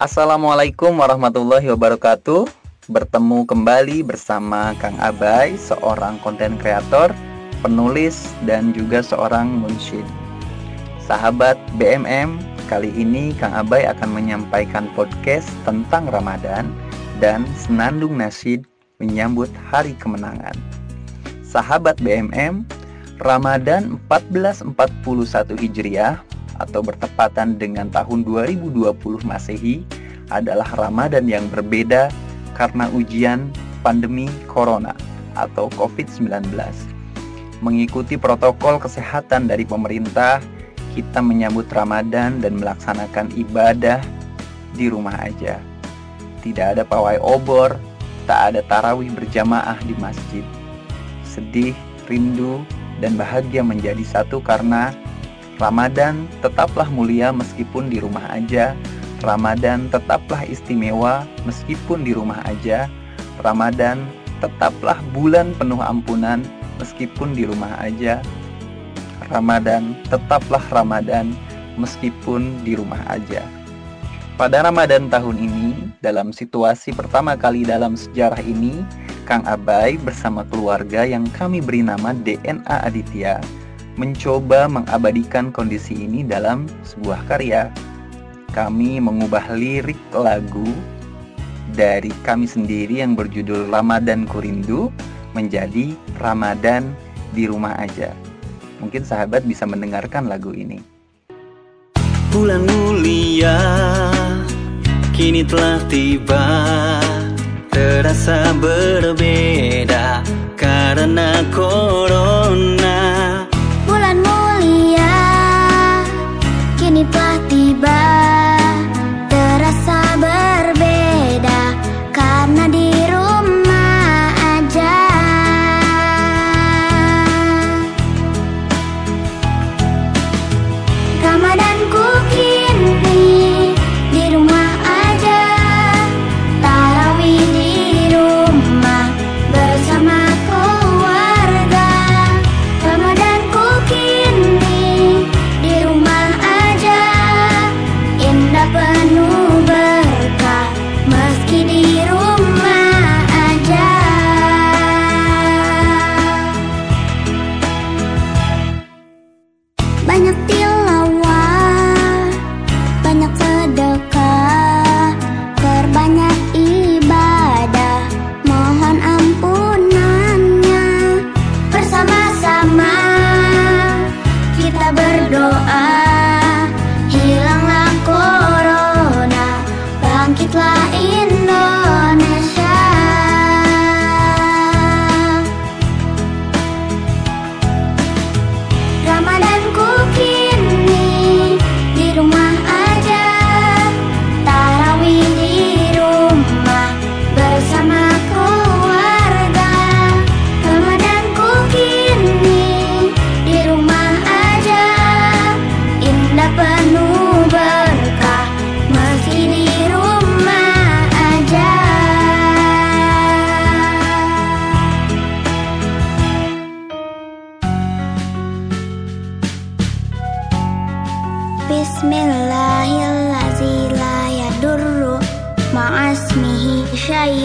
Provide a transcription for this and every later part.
Assalamualaikum warahmatullahi wabarakatuh. Bertemu kembali bersama Kang Abai, seorang konten kreator, penulis, dan juga seorang munsyid. Sahabat BMM, kali ini Kang Abai akan menyampaikan podcast tentang Ramadan dan senandung nasid menyambut hari kemenangan. Sahabat BMM, Ramadan 1441 Hijriah atau bertepatan dengan tahun 2020 Masehi adalah Ramadan yang berbeda karena ujian pandemi corona atau COVID-19. Mengikuti protokol kesehatan dari pemerintah, kita menyambut Ramadan dan melaksanakan ibadah di rumah aja. Tidak ada pawai obor, tak ada tarawih berjamaah di masjid. Sedih, rindu, dan bahagia menjadi satu karena Ramadan tetaplah mulia meskipun di rumah aja. Ramadan tetaplah istimewa meskipun di rumah aja. Ramadan tetaplah bulan penuh ampunan meskipun di rumah aja. Ramadan tetaplah Ramadan meskipun di rumah aja. Pada Ramadan tahun ini, dalam situasi pertama kali dalam sejarah ini, Kang Abai bersama keluarga yang kami beri nama DNA Aditya mencoba mengabadikan kondisi ini dalam sebuah karya. Kami mengubah lirik lagu dari kami sendiri yang berjudul Ramadan Kurindu menjadi Ramadan di rumah aja. Mungkin sahabat bisa mendengarkan lagu ini. Bulan mulia kini telah tiba Terasa berbeda karena corona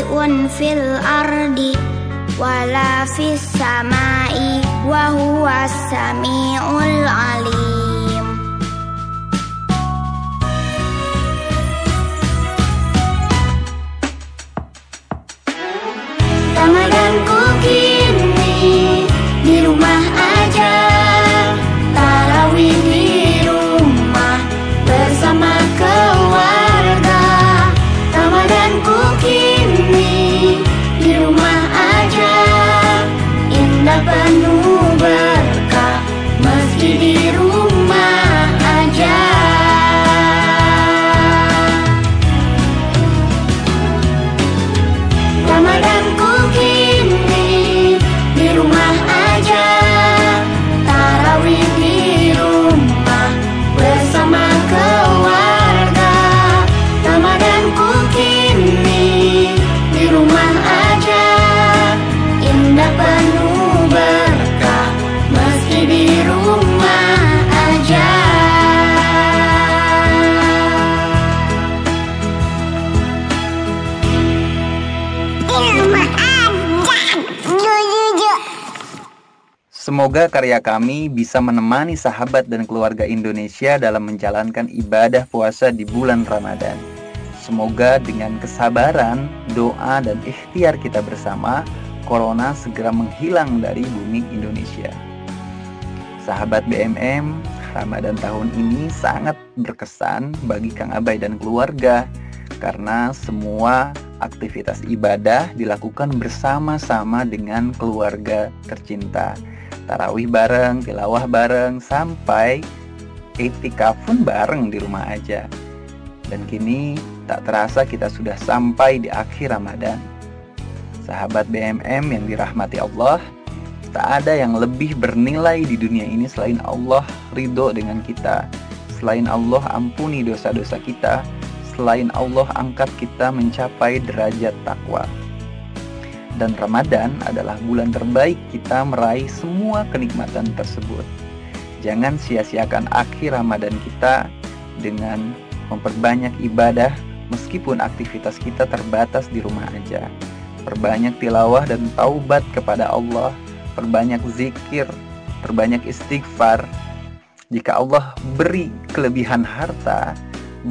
syai'un fil ardi wala fis samai wa huwa samiul alim Semoga karya kami bisa menemani sahabat dan keluarga Indonesia dalam menjalankan ibadah puasa di bulan Ramadan. Semoga dengan kesabaran, doa, dan ikhtiar kita bersama, Corona segera menghilang dari bumi Indonesia. Sahabat BMM, Ramadan tahun ini sangat berkesan bagi Kang Abai dan keluarga karena semua aktivitas ibadah dilakukan bersama-sama dengan keluarga tercinta tarawih bareng, tilawah bareng, sampai etika pun bareng di rumah aja. Dan kini tak terasa kita sudah sampai di akhir Ramadan. Sahabat BMM yang dirahmati Allah, tak ada yang lebih bernilai di dunia ini selain Allah ridho dengan kita, selain Allah ampuni dosa-dosa kita, selain Allah angkat kita mencapai derajat takwa dan Ramadan adalah bulan terbaik kita meraih semua kenikmatan tersebut. Jangan sia-siakan akhir Ramadan kita dengan memperbanyak ibadah meskipun aktivitas kita terbatas di rumah aja. Perbanyak tilawah dan taubat kepada Allah, perbanyak zikir, perbanyak istighfar. Jika Allah beri kelebihan harta,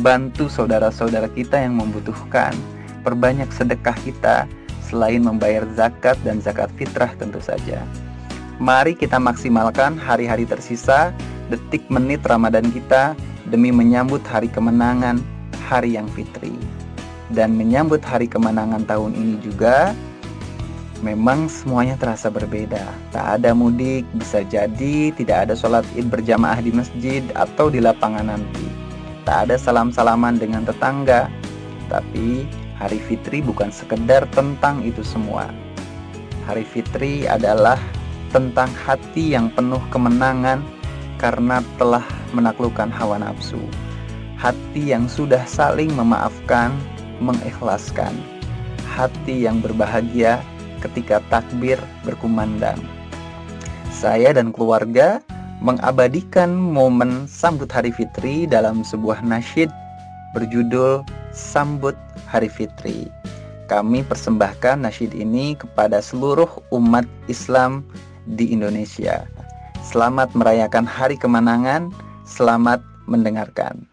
bantu saudara-saudara kita yang membutuhkan, perbanyak sedekah kita, selain membayar zakat dan zakat fitrah tentu saja. Mari kita maksimalkan hari-hari tersisa, detik menit Ramadan kita demi menyambut hari kemenangan, hari yang fitri. Dan menyambut hari kemenangan tahun ini juga memang semuanya terasa berbeda. Tak ada mudik, bisa jadi tidak ada sholat id berjamaah di masjid atau di lapangan nanti. Tak ada salam-salaman dengan tetangga, tapi Hari Fitri bukan sekedar tentang itu semua. Hari Fitri adalah tentang hati yang penuh kemenangan karena telah menaklukkan hawa nafsu. Hati yang sudah saling memaafkan, mengikhlaskan. Hati yang berbahagia ketika takbir berkumandang. Saya dan keluarga mengabadikan momen sambut Hari Fitri dalam sebuah nasyid berjudul Sambut Hari Fitri. Kami persembahkan nasyid ini kepada seluruh umat Islam di Indonesia. Selamat merayakan hari kemenangan, selamat mendengarkan.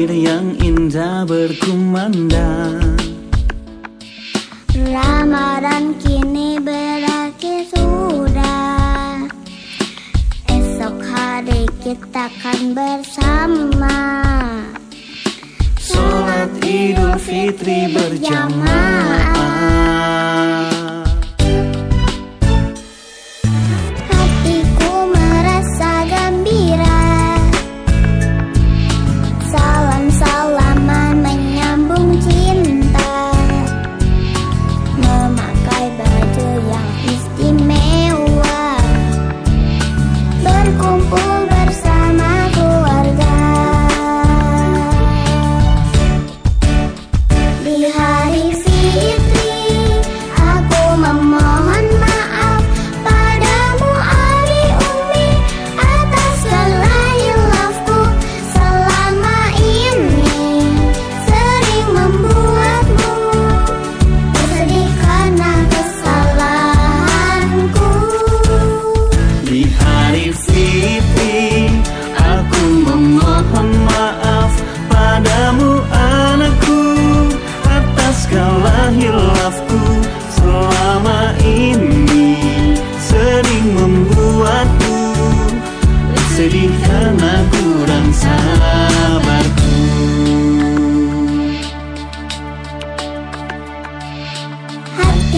Takbir yang indah berkumandang. Ramadan kini berakhir sudah. Esok hari kita akan bersama. Sholat idul fitri berjamaah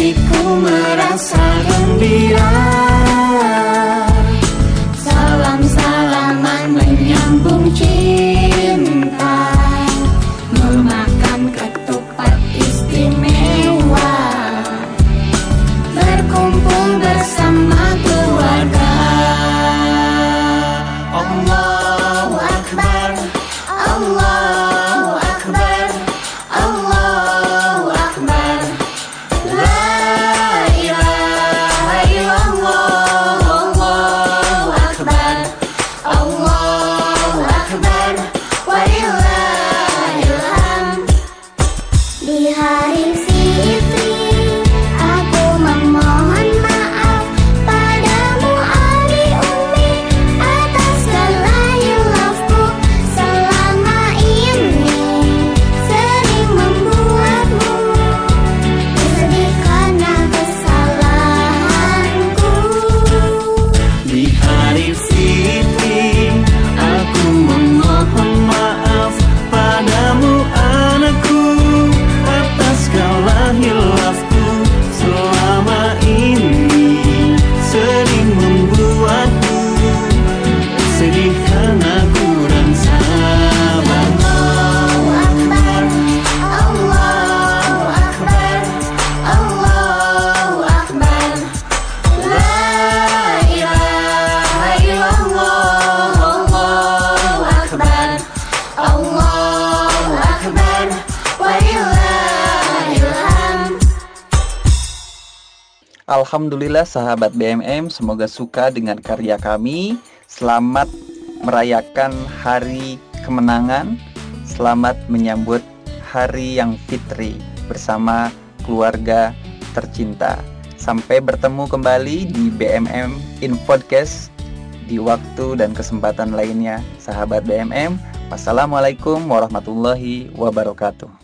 hatiku merasa gembira. Bihari Alhamdulillah sahabat BMM semoga suka dengan karya kami. Selamat merayakan hari kemenangan. Selamat menyambut hari yang fitri bersama keluarga tercinta. Sampai bertemu kembali di BMM in podcast di waktu dan kesempatan lainnya. Sahabat BMM, wassalamualaikum warahmatullahi wabarakatuh.